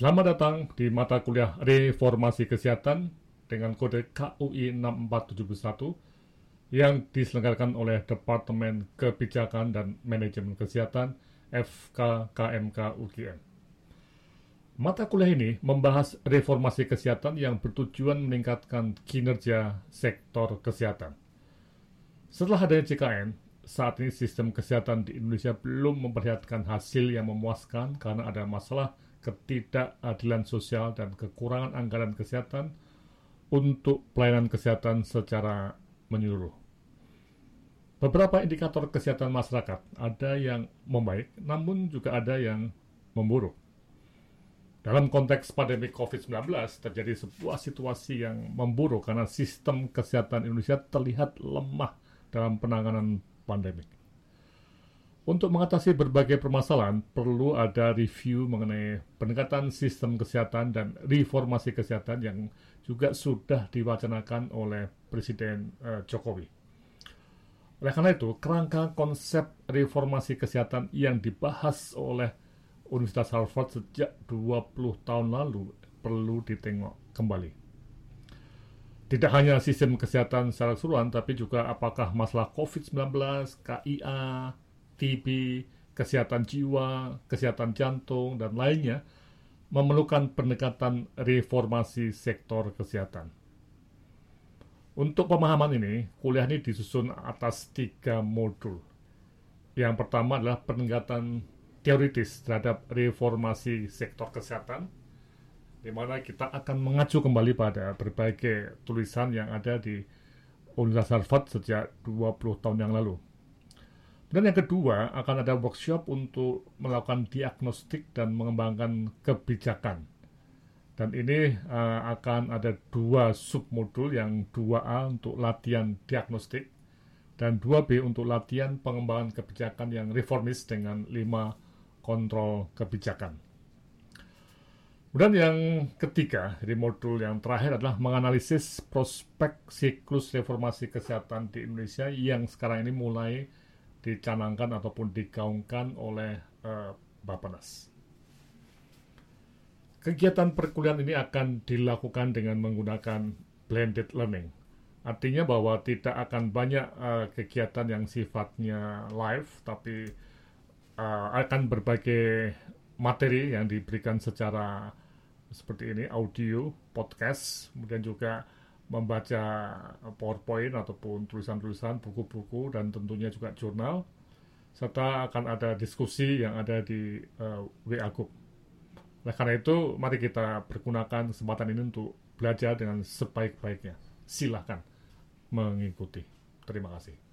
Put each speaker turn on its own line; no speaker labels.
Selamat datang di mata kuliah Reformasi Kesehatan dengan kode KUI 6471 yang diselenggarakan oleh Departemen Kebijakan dan Manajemen Kesehatan FKKMK UGM. Mata kuliah ini membahas reformasi kesehatan yang bertujuan meningkatkan kinerja sektor kesehatan. Setelah adanya CKN, saat ini sistem kesehatan di Indonesia belum memperlihatkan hasil yang memuaskan karena ada masalah ketidakadilan sosial dan kekurangan anggaran kesehatan untuk pelayanan kesehatan secara menyeluruh. Beberapa indikator kesehatan masyarakat ada yang membaik, namun juga ada yang memburuk. Dalam konteks pandemi COVID-19, terjadi sebuah situasi yang memburuk karena sistem kesehatan Indonesia terlihat lemah dalam penanganan pandemi. Untuk mengatasi berbagai permasalahan, perlu ada review mengenai pendekatan sistem kesehatan dan reformasi kesehatan yang juga sudah diwacanakan oleh Presiden uh, Jokowi. Oleh karena itu, kerangka konsep reformasi kesehatan yang dibahas oleh Universitas Harvard sejak 20 tahun lalu perlu ditengok kembali. Tidak hanya sistem kesehatan secara keseluruhan, tapi juga apakah masalah COVID-19, KIA, TB, kesehatan jiwa, kesehatan jantung, dan lainnya memerlukan pendekatan reformasi sektor kesehatan. Untuk pemahaman ini, kuliah ini disusun atas tiga modul. Yang pertama adalah pendekatan teoritis terhadap reformasi sektor kesehatan, di mana kita akan mengacu kembali pada berbagai tulisan yang ada di Universitas Harvard sejak 20 tahun yang lalu. Dan yang kedua, akan ada workshop untuk melakukan diagnostik dan mengembangkan kebijakan. Dan ini uh, akan ada dua submodul yang 2A untuk latihan diagnostik dan 2B untuk latihan pengembangan kebijakan yang reformis dengan lima kontrol kebijakan. Kemudian yang ketiga, di modul yang terakhir adalah menganalisis prospek siklus reformasi kesehatan di Indonesia yang sekarang ini mulai dicanangkan ataupun digaungkan oleh uh, Bapenas. Kegiatan perkuliahan ini akan dilakukan dengan menggunakan blended learning. Artinya bahwa tidak akan banyak uh, kegiatan yang sifatnya live, tapi uh, akan berbagai materi yang diberikan secara seperti ini, audio, podcast, kemudian juga membaca PowerPoint ataupun tulisan-tulisan, buku-buku, dan tentunya juga jurnal, serta akan ada diskusi yang ada di uh, WA Group. Nah, karena itu, mari kita pergunakan kesempatan ini untuk belajar dengan sebaik-baiknya. Silahkan mengikuti. Terima kasih.